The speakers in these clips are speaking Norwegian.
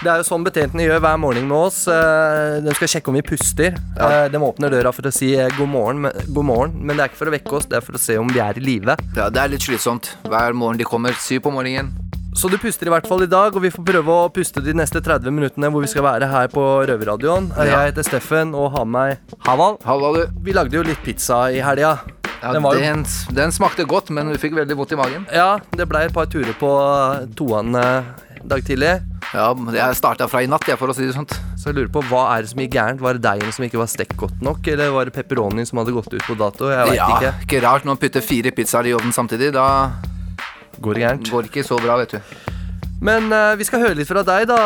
Det er jo sånn betjentene gjør hver morgen med oss. Eh, De skal sjekke om vi puster. Ja. De åpner døra for å si eh, god morgen, god morgen, men det er ikke for å vekke oss, det er for å se om vi er i live. Ja, Det er litt slitsomt. Hver morgen de kommer syv på morgenen. Så du puster i hvert fall i dag, og vi får prøve å puste de neste 30 minuttene hvor vi skal være her på Røverradioen. Eh. Jeg heter Steffen og har med meg Haval. Halla, du. Vi lagde jo litt pizza i helga. Ja, Den den, den smakte godt, men vi fikk veldig vondt i magen. Ja, det ble et par turer på toan eh, dag tidlig. Ja, Jeg starta fra i natt, jeg, for å si det sånt. Så jeg lurer på, hva er det som gikk gærent? Var det deigen som ikke var stekt godt nok, eller var det pepperonien som hadde gått ut på dato? Jeg veit ja, ikke. ikke rart når man putter fire pizzaer i ovnen samtidig. Da Går det gærent? går ikke så bra, vet du. Men uh, vi skal høre litt fra deg, da.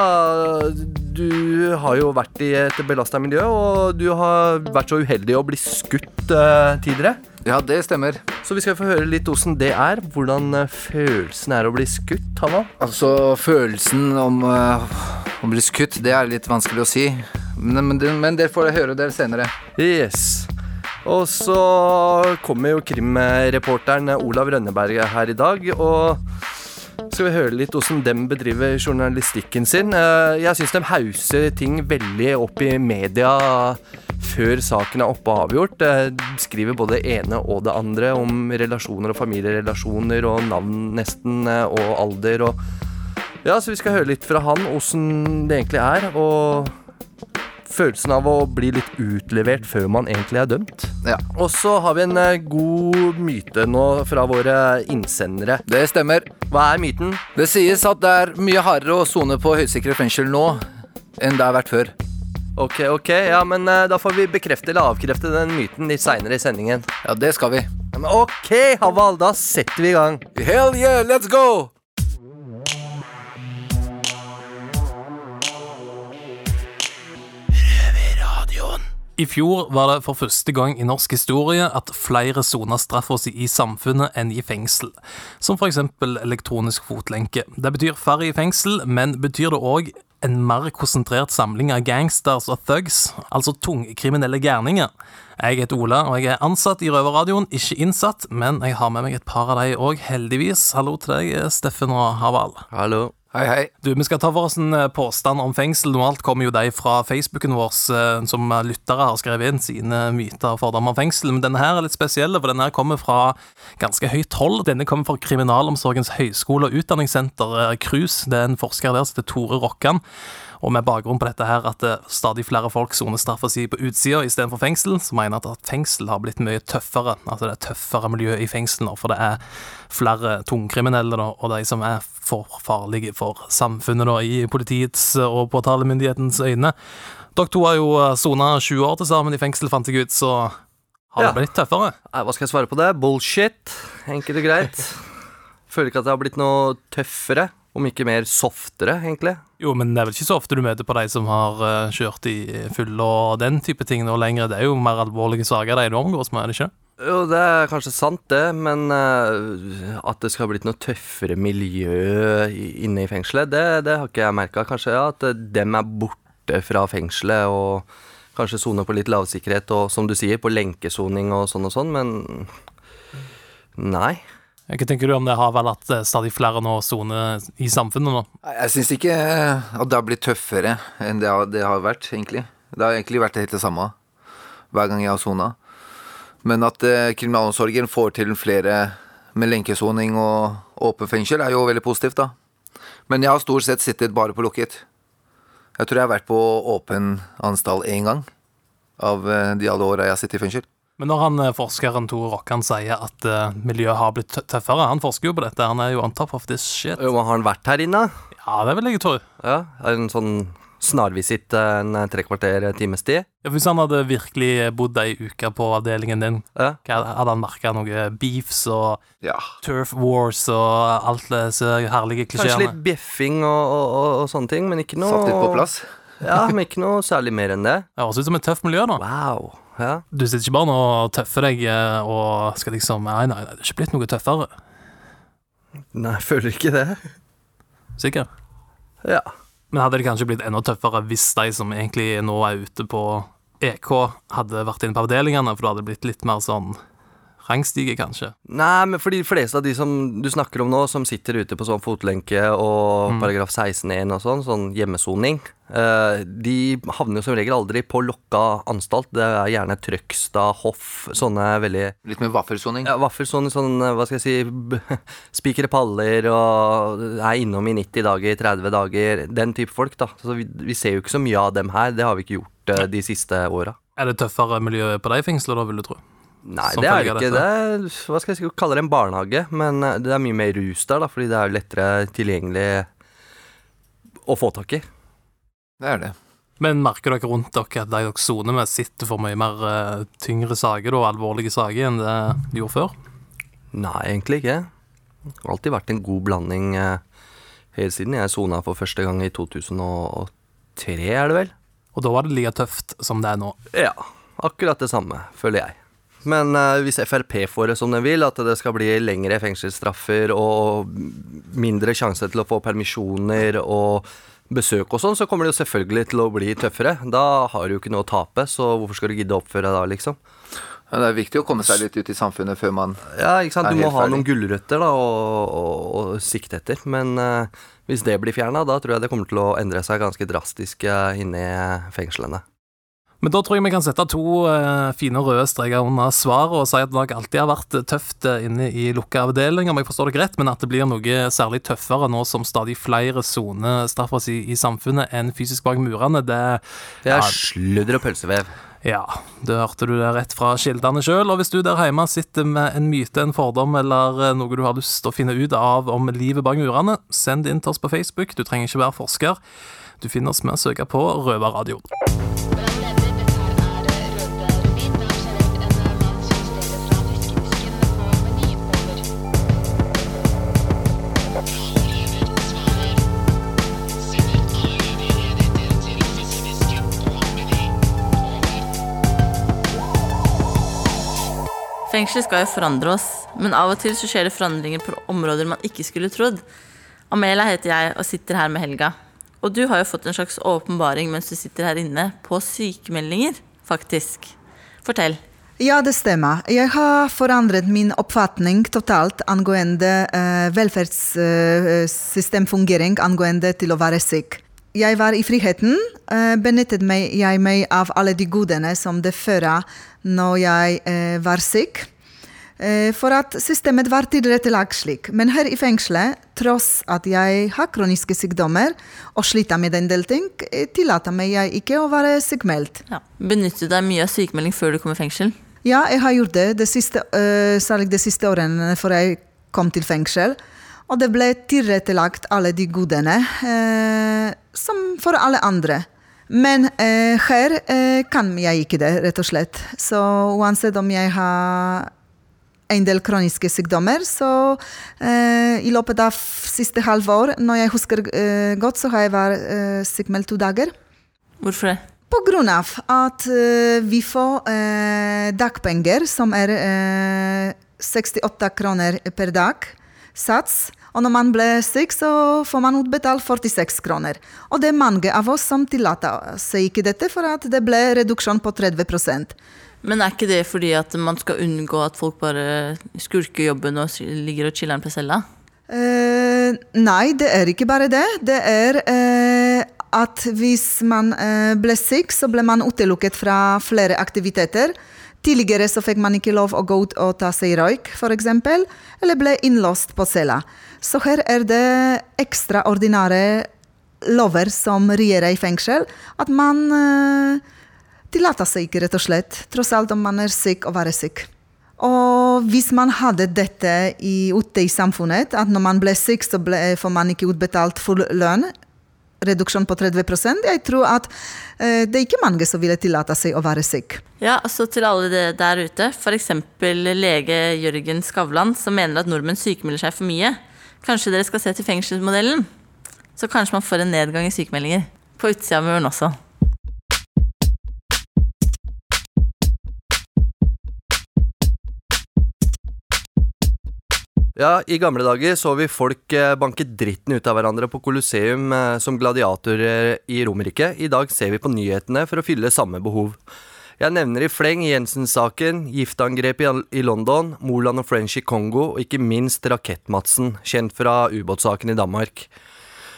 Du har jo vært i et belasta miljø, og du har vært så uheldig å bli skutt uh, tidligere. Ja, det stemmer. Så vi skal få høre litt åssen det er. Hvordan eh, følelsen er å bli skutt, Hanna. Altså, følelsen om uh, å bli skutt, det er litt vanskelig å si. Men, men, det- men det får jeg høre dere senere. Yes. Og så kommer jo krimreporteren Olav Rønneberg her i dag, og skal vi høre litt hvordan dem bedriver journalistikken sin. Eh, Jeg syns de hauser ting veldig opp i media før saken er oppe og avgjort. Eh, skriver både det ene og det andre om relasjoner og familierelasjoner og navn nesten, eh, og alder og Ja, så vi skal høre litt fra han åssen det egentlig er, og følelsen av å bli litt utlevert før man egentlig er dømt. Ja, Og så har vi en eh, god myte nå fra våre innsendere. det stemmer. Hva er myten? Det sies at det er mye hardere å sone på høysikre fengsel nå enn det har vært før. Ok, ok, ja, men eh, da får vi bekrefte eller avkrefte den myten litt seinere i sendingen. Ja, det skal vi. Ja, men ok, Haval, da setter vi i gang. Hell yeah, let's go! I fjor var det for første gang i norsk historie at flere sona straffa si i samfunnet enn i fengsel, som eksempel elektronisk fotlenke. Det betyr færre i fengsel, men betyr det òg en mer konsentrert samling av gangsters og thugs, altså tungkriminelle gærninger. Jeg heter Ola, og jeg er ansatt i Røverradioen, ikke innsatt, men jeg har med meg et par av de òg, heldigvis. Hallo til deg, Steffen og Haval. Hallo. Hei, hei. Du, Vi skal ta for oss en påstand om fengsel. Normalt kommer jo de fra Facebooken vår, eh, som lyttere har skrevet inn sine myter og fordommer om fengsel. Men denne her er litt spesiell, for denne kommer fra ganske høyt hold. Denne kommer fra Kriminalomsorgens høgskole og utdanningssenter, eh, KRUS. Det er en forsker der som heter Tore Rokkan. Og med bakgrunn på dette her at eh, stadig flere folk soner straffa si på utsida istedenfor fengsel, så mener at fengsel har blitt mye tøffere. Altså det er tøffere miljø i fengsel nå, for det er flere tungkriminelle da, og de som er for farlige for samfunnet da, i politiets og påtalemyndighetens øyne. Dere to har jo sona 20 år til sammen i fengsel, fant jeg ut, så har det blitt tøffere? Nei, hva skal jeg svare på det? Bullshit. Enkelt og greit. Føler ikke at det har blitt noe tøffere, om ikke mer softere, egentlig. Jo, men det er vel ikke så ofte du møter på de som har eh, kjørt i fyll og den type ting nå lenger. Det er jo mer alvorlige saker de omgås med, er det ikke? Jo, det er kanskje sant, det, men uh, at det skal ha blitt noe tøffere miljø inne i fengselet, det, det har ikke jeg merka. Kanskje ja, at eh, dem er borte fra fengselet og kanskje soner på litt lavsikkerhet og som du sier, på lenkesoning og sånn og sånn, men nei. Hva tenker du om det har vel at eh, stadig flere nå soner i samfunnet nå? Jeg syns ikke at det har blitt tøffere enn det har, det har vært, egentlig. Det har egentlig vært helt det samme hver gang jeg har sona. Men at eh, kriminalomsorgen får til flere med lenkesoning og åpen fengsel, er jo veldig positivt, da. Men jeg har stort sett sittet bare på lukket. Jeg tror jeg har vært på åpen anstall én gang av eh, de alle åra jeg har sittet i fengsel. Men når han eh, forskeren Tore Rokkan sier at eh, miljøet har blitt tøffere Han forsker jo på dette, han er jo on top of this shit. Jo, men Har han vært her inne? Ja, det vil jeg tro. Ja, er det en sånn snarvisitt eh, en tre kvarter eh, times tid? Ja, Hvis han hadde virkelig bodd ei uke på avdelingen din, Ja. hadde han merka noe beefs og Ja. turf wars og alt disse herlige Kanskje litt bjeffing og, og, og, og sånne ting, men ikke noe Satt litt på plass. Ja, men ikke noe særlig mer enn det. Det høres ut som et tøft miljø, da. Wow. Ja. Du sitter ikke bare nå og tøffer deg eh, og skal liksom Nei, nei, nei, det er ikke blitt noe tøffere. Nei, jeg føler ikke det. Sikker? Ja. Men hadde det kanskje blitt enda tøffere hvis de som egentlig nå er ute på EK, hadde vært inne på avdelingene, for da hadde det blitt litt mer sånn rangstige, kanskje? Nei, men for de fleste av de som du snakker om nå, som sitter ute på sånn fotlenke og paragraf 16-1 og sånn, sånn hjemmesoning, eh, de havner jo som regel aldri på lokka anstalt. Det er gjerne Trøgstad, Hoff, sånne veldig Litt med vaffelsoning. ja, Vaffelsoning, sånn, hva skal jeg si Spikre paller og er innom i 90 dager, 30 dager. Den type folk, da. Så vi, vi ser jo ikke så mye av dem her. Det har vi ikke gjort eh, de siste åra. Er det tøffere miljø på de fengslene, da, vil du tro? Nei, det er jo det ikke. Det dette? er, hva skal jeg si, kalle det en barnehage, men eh, det er mye mer rus der, da, fordi det er lettere tilgjengelig å få tak i. Det er det. Men merker dere rundt dere at de dere soner med, sitter for mye mer eh, tyngre saker og alvorlige saker enn det de gjorde før? Nei, egentlig ikke. Det har alltid vært en god blanding Hele helt siden jeg sona for første gang i 2003, er det vel? Og da var det like tøft som det er nå. Ja, akkurat det samme, føler jeg. Men uh, hvis Frp får det som de vil, at det skal bli lengre fengselsstraffer og mindre sjanse til å få permisjoner og besøk og sånn, så kommer det jo selvfølgelig til å bli tøffere. Da har du jo ikke noe å tape, så hvorfor skal du gidde å oppføre deg da, liksom? Ja, det er viktig å komme seg litt ut i samfunnet før man Ja, ikke sant. Du må ha ferdig. noen gulrøtter da, å, å sikte etter. Men uh, hvis det blir fjerna, da tror jeg det kommer til å endre seg ganske drastisk uh, inne i fengslene. Men da tror jeg vi kan sette to eh, fine røde streker under svaret og si at det nok alltid har vært tøft eh, inne i lukka avdeling, om jeg forstår deg rett, men at det blir noe særlig tøffere nå som stadig flere soner straffa si i samfunnet enn fysisk bak murene. Det Det er Ja. sludder og pølsevev. Ja, det hørte du det rett fra kildene sjøl. Og hvis du der hjemme sitter med en myte, en fordom eller eh, noe du har lyst til å finne ut av om livet bak murene, send det inn til oss på Facebook. Du trenger ikke være forsker. Du finner oss med å søke på Røverradio. Fengsel skal jo forandre oss, men av og til så skjer det forandringer på områder man ikke skulle trodd. Amela heter jeg og sitter her med Helga. Og du har jo fått en slags åpenbaring mens du sitter her inne, på sykemeldinger, faktisk. Fortell. Ja, det stemmer. Jeg har forandret min oppfatning totalt angående uh, velferdssystemfungering angående til å være syk. Jeg var i friheten, uh, benyttet meg, jeg meg av alle de godene som det fører når jeg eh, var syk. Eh, For at systemet var tilrettelagt slik. Men her i fengselet, tross at jeg har kroniske sykdommer og sliter med en del ting, eh, tillater meg jeg ikke å være sykmeldt. Ja. Benyttet deg mye av sykemelding før du kom i fengsel? Ja, jeg har gjort det, det siste, øh, særlig de siste årene før jeg kom til fengsel. Og det ble tilrettelagt alle de godene, eh, som for alle andre. Men eh, her eh, kan jeg ikke det, rett og slett. Så uansett om jeg har en del kroniske sykdommer, så øh, i løpet av siste halvår, når jeg husker øh, godt, så har jeg vært eh, sykmeldt to dager. Hvorfor det? På grunn av at eh, vi får eh, dagpenger, som er eh, 68 kroner per dag, sats. Og når man blir syk, så får man utbetalt 46 kroner. Og det er mange av oss som tillater seg ikke dette, for at det ble reduksjon på 30% Men er ikke det fordi at man skal unngå at folk bare skulker jobben og ligger og chiller'n på cella? Eh, nei, det er ikke bare det. Det er eh, at hvis man eh, ble syk, så ble man utelukket fra flere aktiviteter. Tidligere så fikk man ikke lov å gå ut og ta seg røyk, f.eks., eller ble innlåst på cella. Så her er det ekstraordinære lover som regjerer i fengsel, at man eh, tillater seg rett og slett, tross alt om man er syk, å være syk. Og hvis man hadde dette i, ute i samfunnet, at når man ble syk, så ble, får man ikke utbetalt full lønn, reduksjon på 30 jeg tror at eh, det er ikke mange som ville tillate seg å være syk. Ja, så til alle der ute, f.eks. lege Jørgen Skavlan, som mener at nordmenn sykemelder seg for mye. Kanskje dere skal se til fengselsmodellen? Så kanskje man får en nedgang i sykemeldinger. På utsida av muren også. Ja, I gamle dager så vi folk eh, banke dritten ut av hverandre på Colosseum eh, som gladiatorer i Romerike. I dag ser vi på nyhetene for å fylle samme behov. Jeg nevner i fleng Jensen-saken, gifteangrep i, London, Moland og French i Kongo, og ikke minst Rakett-Madsen, kjent fra ubåtsaken i Danmark.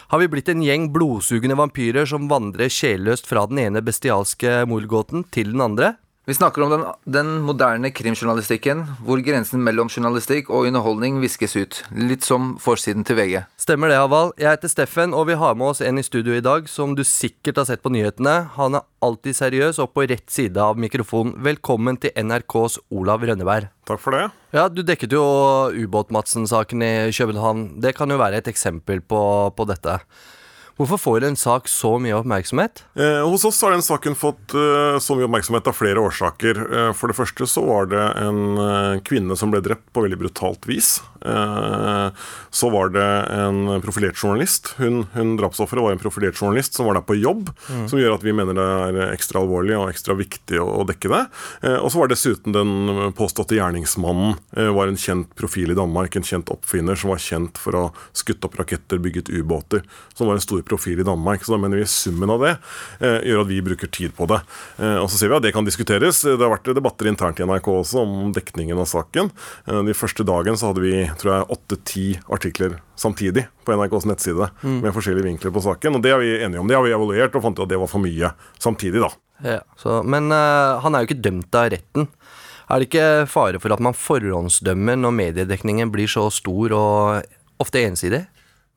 Har vi blitt en gjeng blodsugende vampyrer som vandrer sjelløst fra den ene bestialske mordgåten til den andre? Vi snakker om den, den moderne krimjournalistikken, hvor grensen mellom journalistikk og underholdning viskes ut. Litt som forsiden til VG. Stemmer det, Haval. Jeg heter Steffen, og vi har med oss en i studio i dag som du sikkert har sett på nyhetene. Han er alltid seriøs og på rett side av mikrofonen. Velkommen til NRKs Olav Rønneberg. Takk for det. Ja, Du dekket jo Ubåt-Madsen-saken i København. Det kan jo være et eksempel på, på dette. Hvorfor får en sak så mye oppmerksomhet? Eh, hos oss har den saken fått eh, så mye oppmerksomhet av flere årsaker. Eh, for det første så var det en eh, kvinne som ble drept på veldig brutalt vis. Eh, så var det en profilert journalist. Hun, hun drapsofferet var en profilert journalist som var der på jobb. Mm. Som gjør at vi mener det er ekstra alvorlig og ekstra viktig å, å dekke det. Eh, og så var dessuten den påståtte gjerningsmannen eh, var en kjent profil i Danmark. En kjent oppfinner som var kjent for å ha skutt opp raketter, bygget ubåter. Som var en stor profil i Danmark. Så da mener vi summen av det eh, gjør at vi bruker tid på det. Eh, og så ser vi at det kan diskuteres. Det har vært debatter internt i NRK også om dekningen av saken. Eh, de første dagen så hadde vi tror jeg åtte-ti artikler samtidig på NRKs nettside med forskjellige vinkler på saken. Og det er vi enige om. Det har vi evaluert og fant ut at det var for mye samtidig, da. Ja, så, men uh, han er jo ikke dømt av retten. Er det ikke fare for at man forhåndsdømmer når mediedekningen blir så stor og ofte ensidig?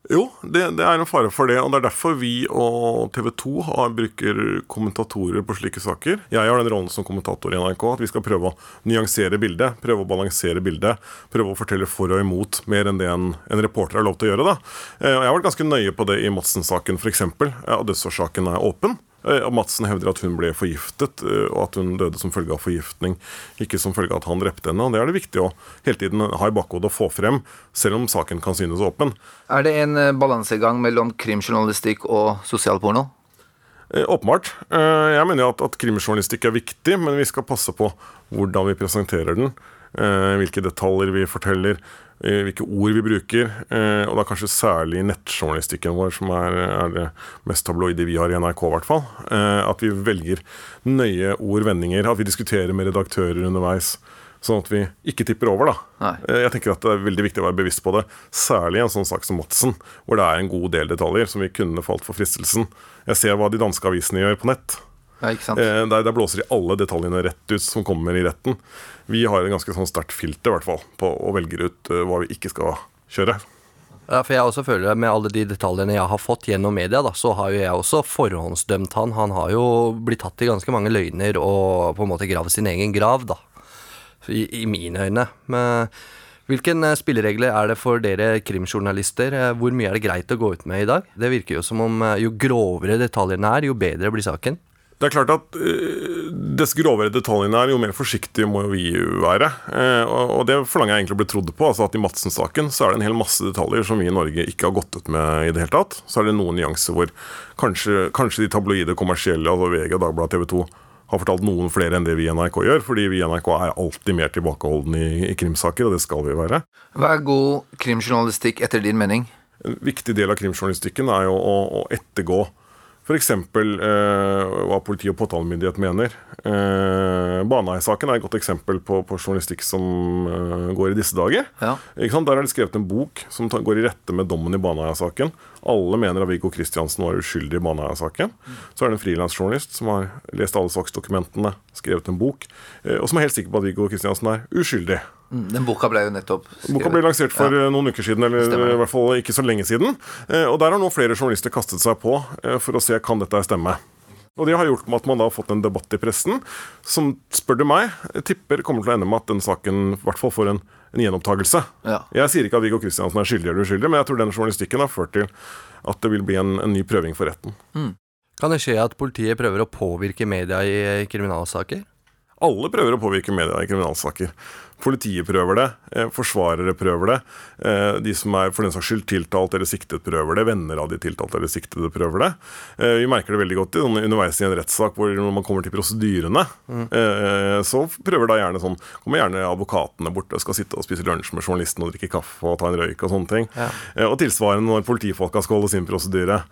Jo, det, det er en fare for det, og det er derfor vi og TV 2 har, bruker kommentatorer på slike saker. Jeg har den rollen som kommentator i NRK at vi skal prøve å nyansere bildet, prøve å balansere bildet, prøve å fortelle for og imot mer enn det en, en reporter har lov til å gjøre. da. Eh, Jeg har vært ganske nøye på det i Madsen-saken f.eks., og dødsårsaken er åpen. Eh, Og Madsen hevder at hun ble forgiftet, eh, og at hun døde som følge av forgiftning, ikke som følge av at han drepte henne. og Det er det viktig å hele tiden ha i bakhodet å få frem, selv om saken kan synes åpen. Er det en eh, balansegang mellom krimjournalistikk og sosialporno? Åpenbart. Jeg mener jo at, at krimjournalistikk er viktig, men vi skal passe på hvordan vi presenterer den. Hvilke detaljer vi forteller, hvilke ord vi bruker. eh, Og da kanskje særlig nettjournalistikken vår, som er, er det mest tabloide vi har i NRK, i hvert fall. eh, At vi velger nøye ord, vendinger. At vi diskuterer med redaktører underveis. Sånn at vi ikke tipper over, da. Nei. Eh, Jeg tenker at Det er veldig viktig å være bevisst på det, særlig i en sånn sak som Madsen, hvor det er en god del detaljer som vi kunne falt for fristelsen. Jeg ser hva de danske avisene gjør på nett. Ja? Eh, Der, der blåser de alle detaljene rett ut som kommer i retten. Vi har en ganske sånn sterkt filter hvert fall, på å velge ut uh, hva vi ikke skal kjøre. Ja, for jeg også føler Med alle de detaljene jeg har fått gjennom media, da, så har jo jeg også forhåndsdømt han. Han har jo blitt tatt i ganske mange løgner og på en måte gravd sin egen grav, da. I, i mine øyne. Men hvilken eh, spilleregler er det for dere krimjournalister? Hvor mye er det greit å gå ut med i dag? Det virker jo som om jo grovere detaljene er, jo bedre blir saken. Det er klart at øh, Dess grovere detaljene er, jo mer forsiktige må vi være. Eh, og, og det forlanger jeg egentlig å bli trodd på. altså at I Madsen-saken så er det en hel masse detaljer som vi i Norge ikke har gått ut med i det hele tatt. Så er det noen nyanser hvor kanskje, kanskje de tabloide kommersielle, altså VG, Dagbladet, TV 2, har fortalt noen flere enn det vi i NRK gjør. Fordi vi i NRK er alltid mer tilbakeholdne i, i krimsaker, og det skal vi være. Hva er god krimjournalistikk etter din mening? En viktig del av krimjournalistikken er jo å, å ettergå f.eks. Eh, hva politi og påtalemyndighet mener. Eh, Baneheia-saken er et godt eksempel på, på journalistikk som eh, går i disse dager. Ja. Ikke sant? Der er det skrevet en bok som ta, går i rette med dommen i Baneheia-saken. Alle mener at Viggo Kristiansen var uskyldig i Baneheia-saken. Så er det en frilansjournalist som har lest alle saksdokumentene, skrevet en bok, eh, og som er helt sikker på at Viggo Kristiansen er uskyldig. Mm, Den boka ble jo nettopp Boka ble lansert for Ja. eh, noen uker siden, eller Stemmer i hvert fall ikke så lenge siden. Eh, Og der har nå flere journalister kastet seg på eh, for å se kan dette stemme. Og det har gjort med at man da har fått en debatt i pressen som, spør du meg, tipper kommer til å ende med at den saken i hvert fall får en, en gjenopptakelse. Ja. Jeg sier ikke at Viggo Kristiansen er skyldig eller uskyldig, men jeg tror den journalistikken har ført til at det vil bli en, en ny prøving for retten. Kan det skje at politiet prøver å påvirke media i kriminalsaker? Alle prøver å påvirke media i kriminalsaker. Politiet prøver det, eh, forsvarere prøver det. eh, De som er for den saks skyld tiltalt eller siktet, prøver det. Venner av de tiltalte eller siktede prøver det. Eh, Vi merker det veldig godt sånn, underveis i en rettssak hvor når man kommer til prosedyrene, mm. så prøver da gjerne sånn Kommer gjerne advokatene borte og skal sitte og spise lunsj med journalisten og drikke kaffe og ta en røyk og sånne ting. Ja. Og tilsvarende når politifolka skal holde sin prosedyre.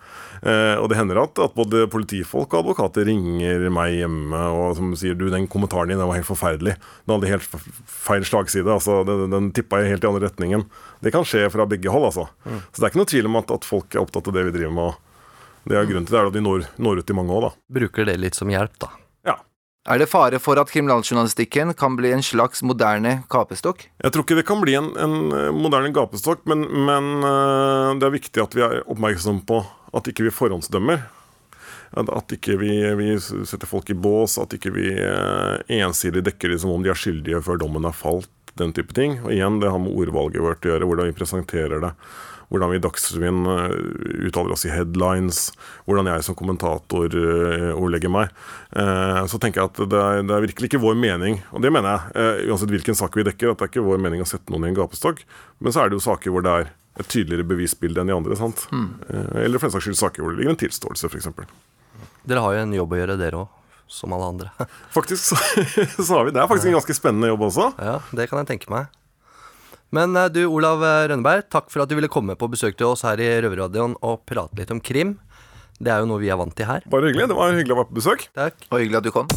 Og det hender at, at både politifolk og advokater ringer meg hjemme og som sier du, den kommentaren din den var helt forferdelig. Den hadde helt f- feil slagside. altså Den, den tippa helt i andre retningen. Det kan skje fra begge hold, altså. Så det er ikke noe tvil om at, at folk er opptatt av det vi driver med. og det er Grunnen til det er at de når, når ut til mange òg, da. Bruker det litt som hjelp, da. Ja. Er det fare for at kriminaljournalistikken kan bli en slags moderne kapestokk? Jeg tror ikke det kan bli en, en eh, moderne gapestokk, men, men eh, det er viktig at vi er oppmerksom på at ikke vi forhåndsdømmer. At, at ikke vi, vi setter folk i bås, at ikke vi eh, ensidig dekker dem som om de er skyldige før dommen er falt. Den type ting. Og igjen, det har med ordvalget vårt å gjøre, hvordan vi presenterer det. Hvordan vi i Dagsrevyen eh, uttaler oss i headlines. Hvordan jeg som kommentator eh, ordlegger meg. Så tenker jeg at det er, det er virkelig ikke vår mening, og det mener jeg, uansett hvilken sak vi dekker, at det er ikke vår mening å sette noen i en gapestokk. Men så er det jo saker hvor det er et tydeligere bevisbilde enn de andre. sant? Mm. Eller for den saks skyld saker hvor det ligger en tilståelse, f.eks. Dere har jo en jobb å gjøre, dere òg. Som alle andre. Faktisk så, så har vi Det er faktisk en ganske spennende jobb også. Ja, det kan jeg tenke meg. Men eh, du, Olav eh, Rønneberg, takk for at du ville komme på besøk til oss her i Røverradioen og prate litt om krim. Det er jo noe vi er vant til her. Bare hyggelig. Det var hyggelig å være på besøk. Takk. Og hyggelig at du kom.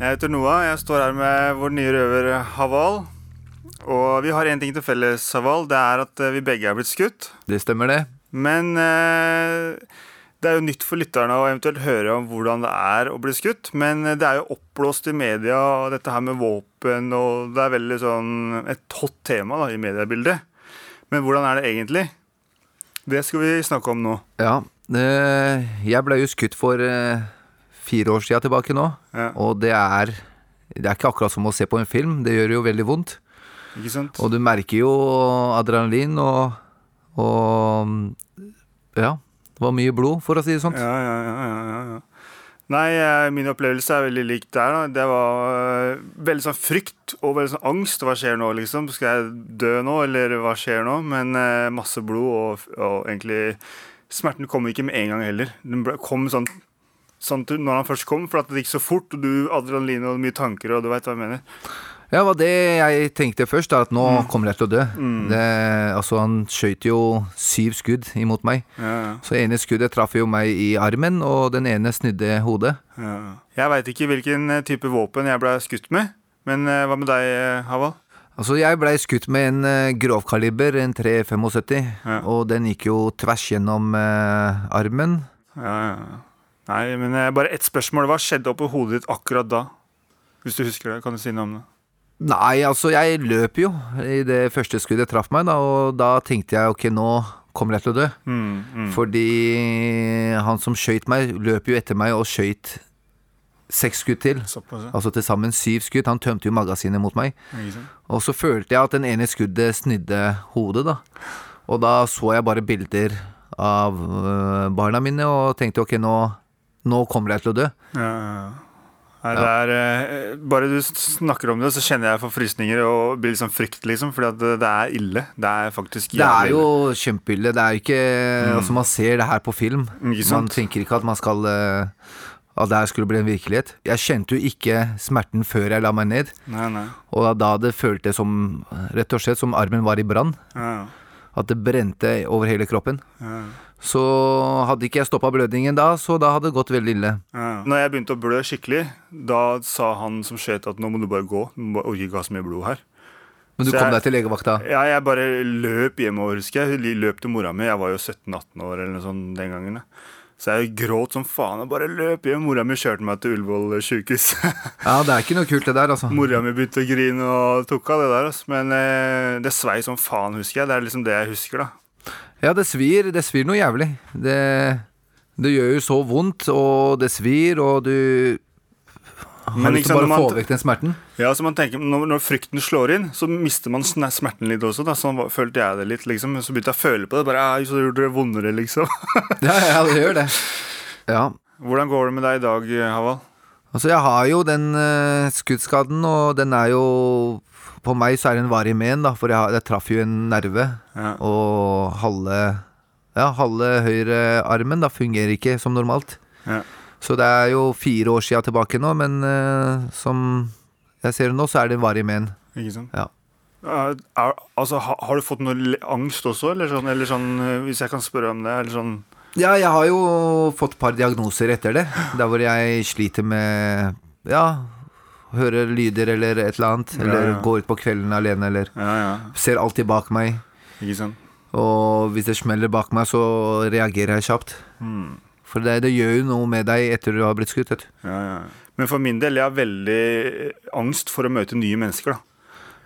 Jeg heter Noah. Jeg står her med vår nye røver Haval. Og vi har én ting til felles, Haval. Det er at eh, vi begge er blitt skutt. Det stemmer, det. Men eh, det er jo nytt for lytterne å eventuelt høre om hvordan det er å bli skutt. Men eh, det er jo oppblåst i media, og dette her med våpen, og det er veldig sånn et hot tema da, i mediebildet. Men hvordan er det egentlig? Det skal vi snakke om nå. Ja. eh, Jeg ble jo skutt for eh, fire år siden tilbake nå. Ja. Og det er Det er ikke akkurat som å se på en film. Det gjør jo veldig vondt. Ikke sant? Og du merker jo adrenalin og Og Ja. Det var mye blod, for å si det sånn. Ja, ja, ja, ja, ja. Nei, eh, min opplevelse er veldig lik der. da Det var eh, veldig sånn frykt og veldig sånn angst. Hva skjer nå, liksom? Skal jeg dø nå, eller hva skjer nå? Men eh, masse blod, og, og egentlig Smerten kom ikke med en gang heller. Den kom sånn, sånn til når han først kom, for at det gikk så fort, og du adrenalin og mye tanker, og du veit hva jeg mener. Ja, det var det jeg tenkte først, da, at nå kommer jeg til å dø. Det, altså, han skjøt jo syv skudd imot meg. Ja, ja, Så ene skuddet traff jo meg i armen, og den ene snudde hodet. ja. Jeg veit ikke hvilken eh, type våpen jeg ble skutt med, men uh, hva med deg, eh, Haval? Altså, jeg blei skutt med en uh, grovkaliber, en 375, Ja. og den gikk jo tvers gjennom uh, armen. Ja, ja. ja. Nei, men bare ett spørsmål. Hva skjedde oppi hodet ditt akkurat da? Hvis du husker det, kan du si noe om det? Nei, altså, jeg løp jo i det første skuddet traff meg, da, og da tenkte jeg ok, nå kommer jeg til å dø. Mm, mm. Fordi han som skøyt meg, løp jo etter meg og skøyt seks skudd til. Såpass, ja. Altså til sammen syv skudd. Han tømte jo magasinet mot meg. Og så følte jeg at den ene skuddet snidde hodet, da. Og da så jeg bare bilder av øh, barna mine og tenkte ok, nå, nå kommer jeg til å dø. Ja, ja, ja. Nei, det er, eh, bare du snakker om det, så kjenner jeg forfrysninger og blir sånn frykt, liksom. Fordi det, det er ille. Det er faktisk Det er jævlig jo ille. kjempeille. Det er jo ikke Altså, man ser det her på film. Mm, Man tenker ikke at man skal øh, At det her skulle bli en virkelighet. Jeg kjente jo ikke smerten før jeg la meg ned. Nei, nei. Og da det føltes som Rett og slett som armen var i brann. Ja, At det brente over hele kroppen. ja, Så hadde ikke jeg stoppa blødningen da, så da hadde det gått veldig ille. ja. Når jeg begynte å blø skikkelig, da sa han som skjøt at nå må du bare gå. Du må ikke ha så mye blod her. Men du Så kom jeg- deg til legevakta? Ja, jeg bare løp hjemover, husker jeg. Løp til mora mi. Jeg var jo 17-18 år eller noe sånt den gangen. Så jeg gråt som faen og bare løp hjem. Mora mi kjørte meg til Ullevål sjukehus. Ja, det er ikke noe kult det der, altså. Mora mi begynte å grine og tok av det der. Altså. Men eh, det svei som faen, husker jeg. Det er liksom det jeg husker, da. Ja, det svir. Det svir noe jævlig. Det, det gjør jo så vondt, og det svir, og du Men til bare når få vekk den smerten. Ja, så man tenker, når, når frykten slår inn, så mister man smerten litt også. Da. Sånn følte jeg det litt. liksom Så begynte jeg å føle på det. Bare, «Ai, så gjorde det vondere, liksom. Ja, ja, det gjør det. Ja. Hvordan går det med deg i dag, Havald? Altså, jeg har jo den uh, skuddskaden, og den er jo På meg så er det en varig men, da, for jeg, jeg traff jo en nerve. Ja. Og halve Ja, halve høyrearmen da fungerer ikke som normalt. Ja. Så det er jo fire år sia tilbake nå, men uh, som jeg ser det nå, så er det en varig men. Ikke sant? Ja. Er, er, altså, ha, har du fått noe angst også, eller sånn, eller sånn eh, hvis jeg kan spørre om det? Eller sånn Ja, jeg har jo fått et par diagnoser etter det. Der hvor jeg sliter med Ja, høre lyder eller et eller annet. Eller ja. gå ut på kvelden alene, eller Ja, ja. ser alltid bak meg. Og hvis det smeller bak meg, så reagerer jeg kjapt. Mm. For det, det gjør jo noe med deg etter du har blitt skutt. Ja, ja. Men for min del, jeg har veldig eh, angst for å møte nye mennesker. da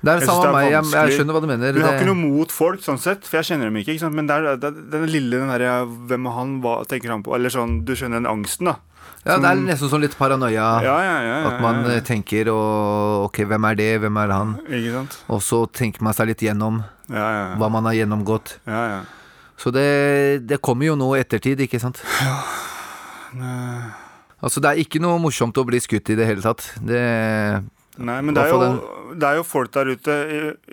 Det er det samme med meg. Jeg, jeg skjønner hva du mener. Du har Det- ikke noe mot folk, sånn sett, for jeg kjenner dem ikke. ikke? Men det er, det er den lille den derre Hvem er han? Hva tenker han på? Eller sånn, Du skjønner den angsten, da. Ja, det er nesten sånn litt paranoia. Ja, ja, ja, ja, At man ja, ja. eh, tenker og, Ok, hvem er det? Hvem er han? Ikke sant? Og så tenker man seg litt gjennom Ja, ja. ja. hva man har gjennomgått. ja, ja. Så det, det kommer jo nå i ettertid, ikke sant? Altså, det er ikke noe morsomt å bli skutt i det hele tatt. Det Nei, men det er, jo, det er jo folk der ute,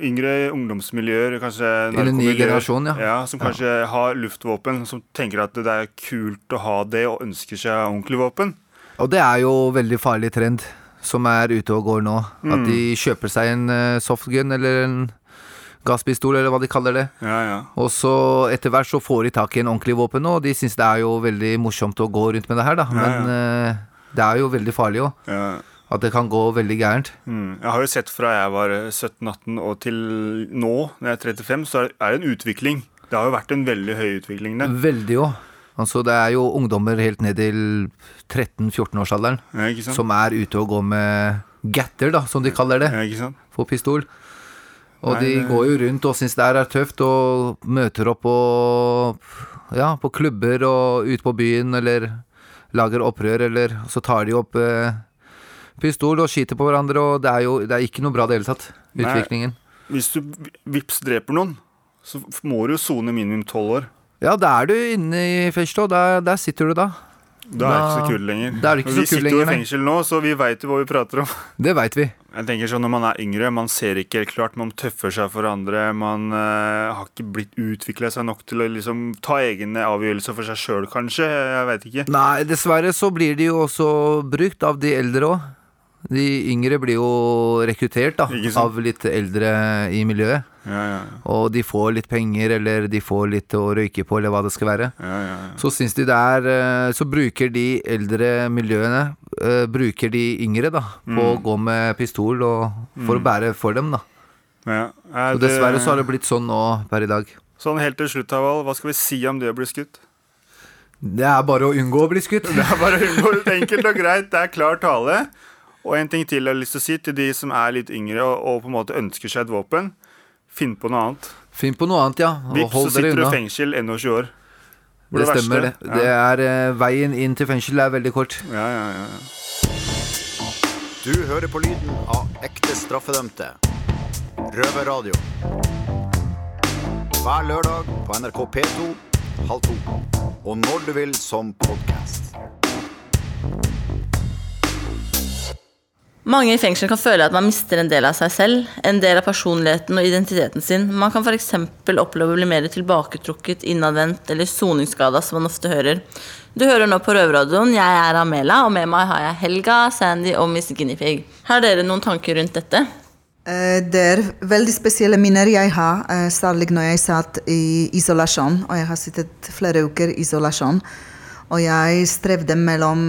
yngre ungdomsmiljøer, kanskje den nye generasjonen, ja. Som kanskje har luftvåpen, som tenker at det er kult å ha det, og ønsker seg ordentlig våpen. Og det er jo veldig farlig trend som er ute og går nå. Mm. At de kjøper seg en eh, softgun eller en gasspistol, eller hva de kaller det. Ja, ja. Og så etter hvert så får de tak i en ordentlig våpen, og de syns det er jo veldig morsomt å gå rundt med det her, da. Ja, Men eh, det er jo veldig farlig òg. At det kan gå veldig gærent. Mm. Jeg har jo sett fra jeg var eh, 17-18 og til nå, når jeg er 35, så er det en utvikling. Det har jo vært en veldig høy utvikling Det. Veldig jo. Altså, det er jo ungdommer helt ned til 13-14-årsalderen Ja, som er ute og går med gatter, da, som de kaller det, Ja, på pistol. Og Nei, de går jo rundt og syns det her er tøft, og møter opp på, ja, på klubber og ute på byen, eller lager opprør, eller så tar de opp eh, pistol og skyter på hverandre, og det er jo det er ikke noe bra i det hele tatt, Nei. utviklingen. Hvis du vips dreper noen, så må du jo sone minimum tolv år. Ja, da er du inne i fengselet, og der, der sitter du da. Da er det ikke så kult lenger. er vi sitter jo i fengsel nå, så vi veit jo hva vi prater om. Det vet vi. Jeg tenker sånn Når man er yngre, man ser ikke helt klart, man tøffer seg for andre. Man uh, har ikke blitt utvikla seg nok til å liksom ta egne avgjørelser for seg sjøl, kanskje. Jeg veit ikke. Nei, dessverre så blir de jo også brukt av de eldre òg. De yngre blir jo rekruttert da, av litt eldre i miljøet. Ja, ja, Og de får litt penger, eller de får litt å røyke på, eller hva det skal være. ja, ja, ja. Så syns de det er eh, Så bruker de eldre miljøene eh, Bruker de yngre da på å gå med pistol og for å bære for dem, da. ja. Og dessverre så har det blitt sånn nå per i dag. Sånn helt til slutt, Haval, hva skal vi si om det å bli skutt? Det er bare å unngå å bli skutt. Det er bare å unngå enkelt og greit. Det er klar tale. Og en ting til jeg har lyst til å si til de som er litt yngre og, og på en måte ønsker seg et våpen. Finn på noe annet. Finn på noe annet, ja. Og Vips, så sitter du i fengsel 21 år. Det det verste. stemmer, det. Ja. Det er eh, Veien inn til fengsel er veldig kort. Ja, ja, ja, ja. Du hører på lyden av ekte straffedømte. Røverradio. Hver lørdag på NRK P2 halv to. Og når du vil som podkast. Mange i fengsel kan føle at man mister en del av seg selv, en del av personligheten og identiteten sin. Man kan f.eks. oppleve å bli mer tilbaketrukket, innadvendt eller soningsskada, som man ofte hører. Du hører nå på Røverradioen. Jeg er Amela, og med meg har jeg Helga, Sandy og Miss Guinevere. Har dere noen tanker rundt dette? Eh, Det er veldig spesielle minner jeg har, eh, særlig når jeg satt i isolasjon. Og jeg har sittet flere uker i isolasjon. Og jeg strevde mellom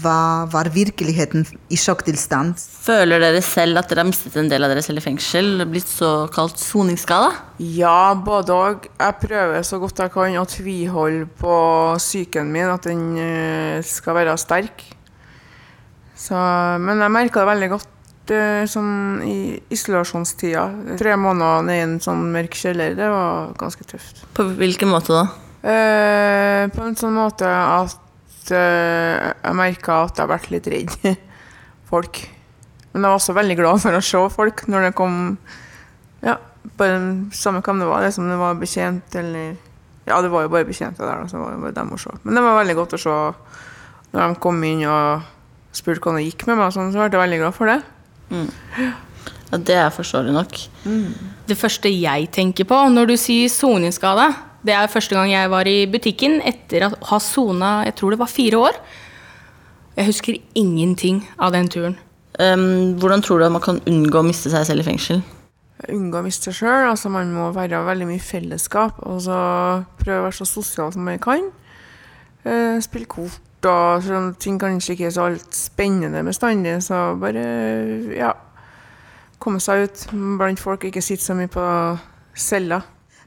hva var virkeligheten i sjokktilstand. Føler dere selv at dere har mistet en del av dere selv i fengsel? Blitt såkalt soningsskada? Ja, både òg. Jeg prøver så godt jeg kan å tviholde på psyken min, at den eh, skal være sterk. Så, men jeg merka det veldig godt eh, sånn i isolasjonstida. Tre måneder nede i en sånn mørk kjeller, det var ganske tøft. På hvilken måte da? Eh, på en sånn måte at uh, jeg merka at jeg har vært litt redd folk. Men jeg var også veldig glad for å se folk når det kom Ja, bare samme hvem det var, det som det var betjent eller Ja, det var jo bare betjente der, så var det bare dem å se. Men det var veldig godt å se når de kom inn og spurte hvordan det gikk med meg, sånn, så ble jeg veldig glad for det. Ja, Det er forståelig nok. Det første jeg tenker på når du sier soningsskade, det er første gang jeg var i butikken etter å ha sona jeg tror det var fire år. Jeg husker ingenting av den turen. Um, hvordan tror du at man kan unngå å miste seg selv i fengsel? unngå å miste seg sjøl. Altså man må være veldig mye fellesskap og så prøve å være så sosial som man kan. Uh, spille kort og sånn ting kanskje ikke er så alt spennende bestandig, så bare ja komme seg ut blant folk, ikke sitte så mye på cella.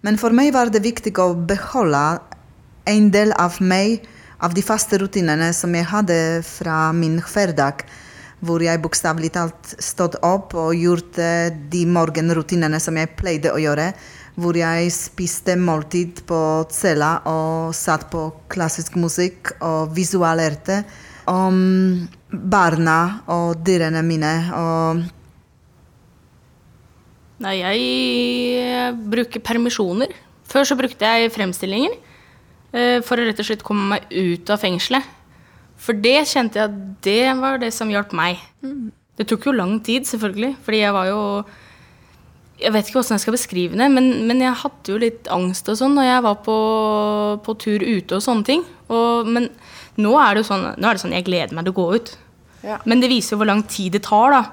Men for meg var det viktig å beholde en del av meg, av de faste rutinene som jeg hadde fra min hverdag, hvor jeg bokstavelig talt stod opp og gjort eh, de morgenrutinene som jeg pleide å gjøre. Hvor jeg spiste måltid på cella og satt på klassisk musikk og visualerte om barna og dyrene mine. og Nei, jeg bruker permisjoner. Før så brukte jeg fremstillinger eh, for å rett og slett komme meg ut av fengselet. For det kjente jeg at det var det som hjalp meg. Det tok jo lang tid, selvfølgelig, fordi jeg var jo Jeg vet ikke hvordan jeg skal beskrive det, men, men jeg hadde jo litt angst og sånn når jeg var på, på tur ute og sånne ting. Og, men nå er, det jo sånn, nå er det sånn jeg gleder meg til å gå ut. Ja. Men det viser jo hvor lang tid det tar, da.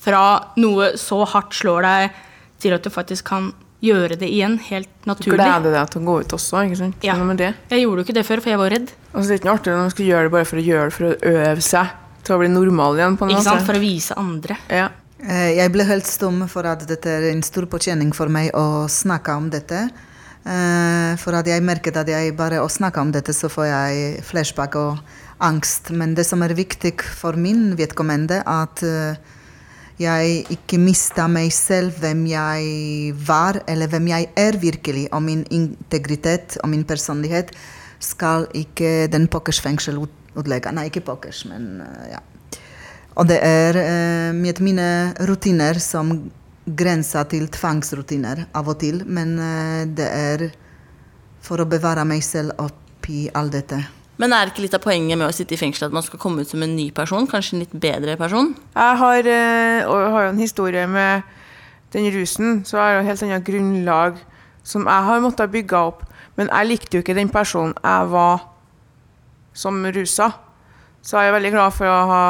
Fra noe så hardt slår deg, til at du faktisk kan gjøre det igjen, helt naturlig. Du gleder deg til å gå ut også, ikke sant? Ja. Med det. Jeg gjorde jo ikke det før, for jeg var redd. Og så er det ikke noe artig når man skal gjøre det bare for å gjøre det, for å øve seg til å bli normal igjen. på en Ikke måte. sant? For å vise andre. Ja. Eh, Jeg ble helt stum for at dette er en stor påkjenning for meg å snakke om dette. Eh, For at jeg merket at jeg bare å snakke om dette, så får jeg flashback og angst. Men det som er viktig for min vedkommende, at eh, jeg ikke mista meg selv, hvem jeg var, eller hvem jeg er virkelig, og min integritet og min personlighet, skal ikke den pokkers fengsel utlegge. Nei, ikke pokkers, men eh, ja. Og det er eh, med mine rutiner som grenser til tvangsrutiner av og til, men eh, det er for å bevare meg selv oppi alt dette. Men er ikke litt av poenget med å sitte i fengsel at man skal komme ut som en ny person? Kanskje en litt bedre person? Jeg har, øh, har jo en historie med den rusen, så jeg har jo et helt annet grunnlag som jeg har måttet bygge opp. Men jeg likte jo ikke den personen jeg var som rusa. Så jeg er veldig glad for å ha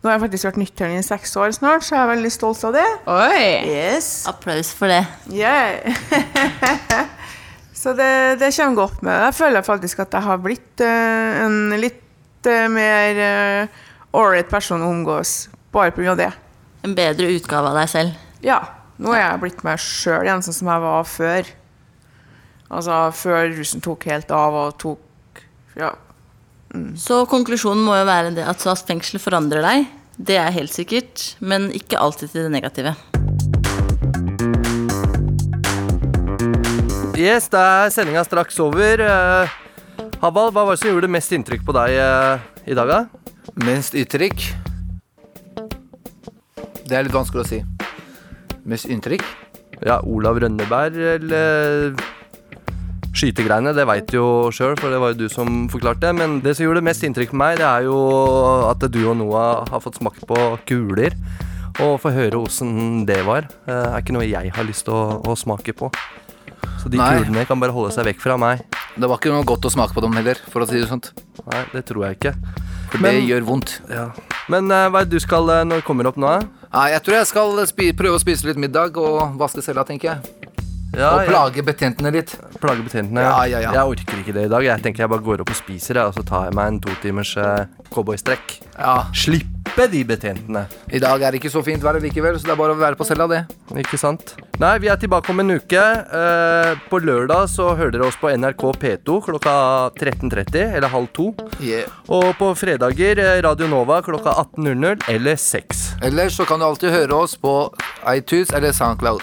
Nå har jeg faktisk vært nyttelen i seks år snart, så jeg er veldig stolt av det. Oi! Yes. Applaus for det. Yeah. så det, det kommer godt med. Jeg føler faktisk at jeg har blitt uh, en litt uh, mer ålreit person å omgås bare pga. det. En bedre utgave av deg selv. Ja. Nå er jeg blitt meg sjøl igjen, sånn som jeg var før. Altså før russen tok helt av og tok Ja. Så konklusjonen må jo være det at SAS fengsel forandrer deg. Det er helt sikkert, men ikke alltid til det negative. Yes, da er sendinga straks over. Habal, hva var det som gjorde mest inntrykk på deg eh, i dag, da? Mest inntrykk Det er litt vanskelig å si. Mest inntrykk? Ja, Olav Rønneberg eller Skytegreiene, det veit jo sjøl, for det var jo du som forklarte. Men det som gjorde mest inntrykk på meg, det er jo at du og Noah har fått smakt på kuler. Og få høre åssen det var. Er ikke noe jeg har lyst til å, å smake på. Så de Nei. kulene kan bare holde seg vekk fra meg. Det var ikke noe godt å smake på dem heller, for å si det sånt. Nei, det tror jeg ikke. For Men- det gjør vondt. Ja. Men uh, hva er det du skal uh, når du kommer opp nå? Nei, jeg tror jeg skal prøve å spise litt middag og vaske cella, tenker jeg. Ja, og plage betjentene litt. Plage betjentene. Ja, ja, ja. Jeg orker ikke det i dag. Jeg tenker jeg bare går opp og spiser, og så tar jeg meg en to timers eh, cowboystrekk. Ja. Slippe de betjentene. I dag er det ikke så fint vær likevel, så det er bare å være på cella, det. Ikke sant? Nei, vi er tilbake om en uke. Eh, på lørdag så hører dere oss på NRK P2 klokka 13.30 eller halv to. Yeah. Og på fredager eh, Radio Nova klokka 18.00 eller 6. Ellers så kan du alltid høre oss på iTunes eller SoundCloud.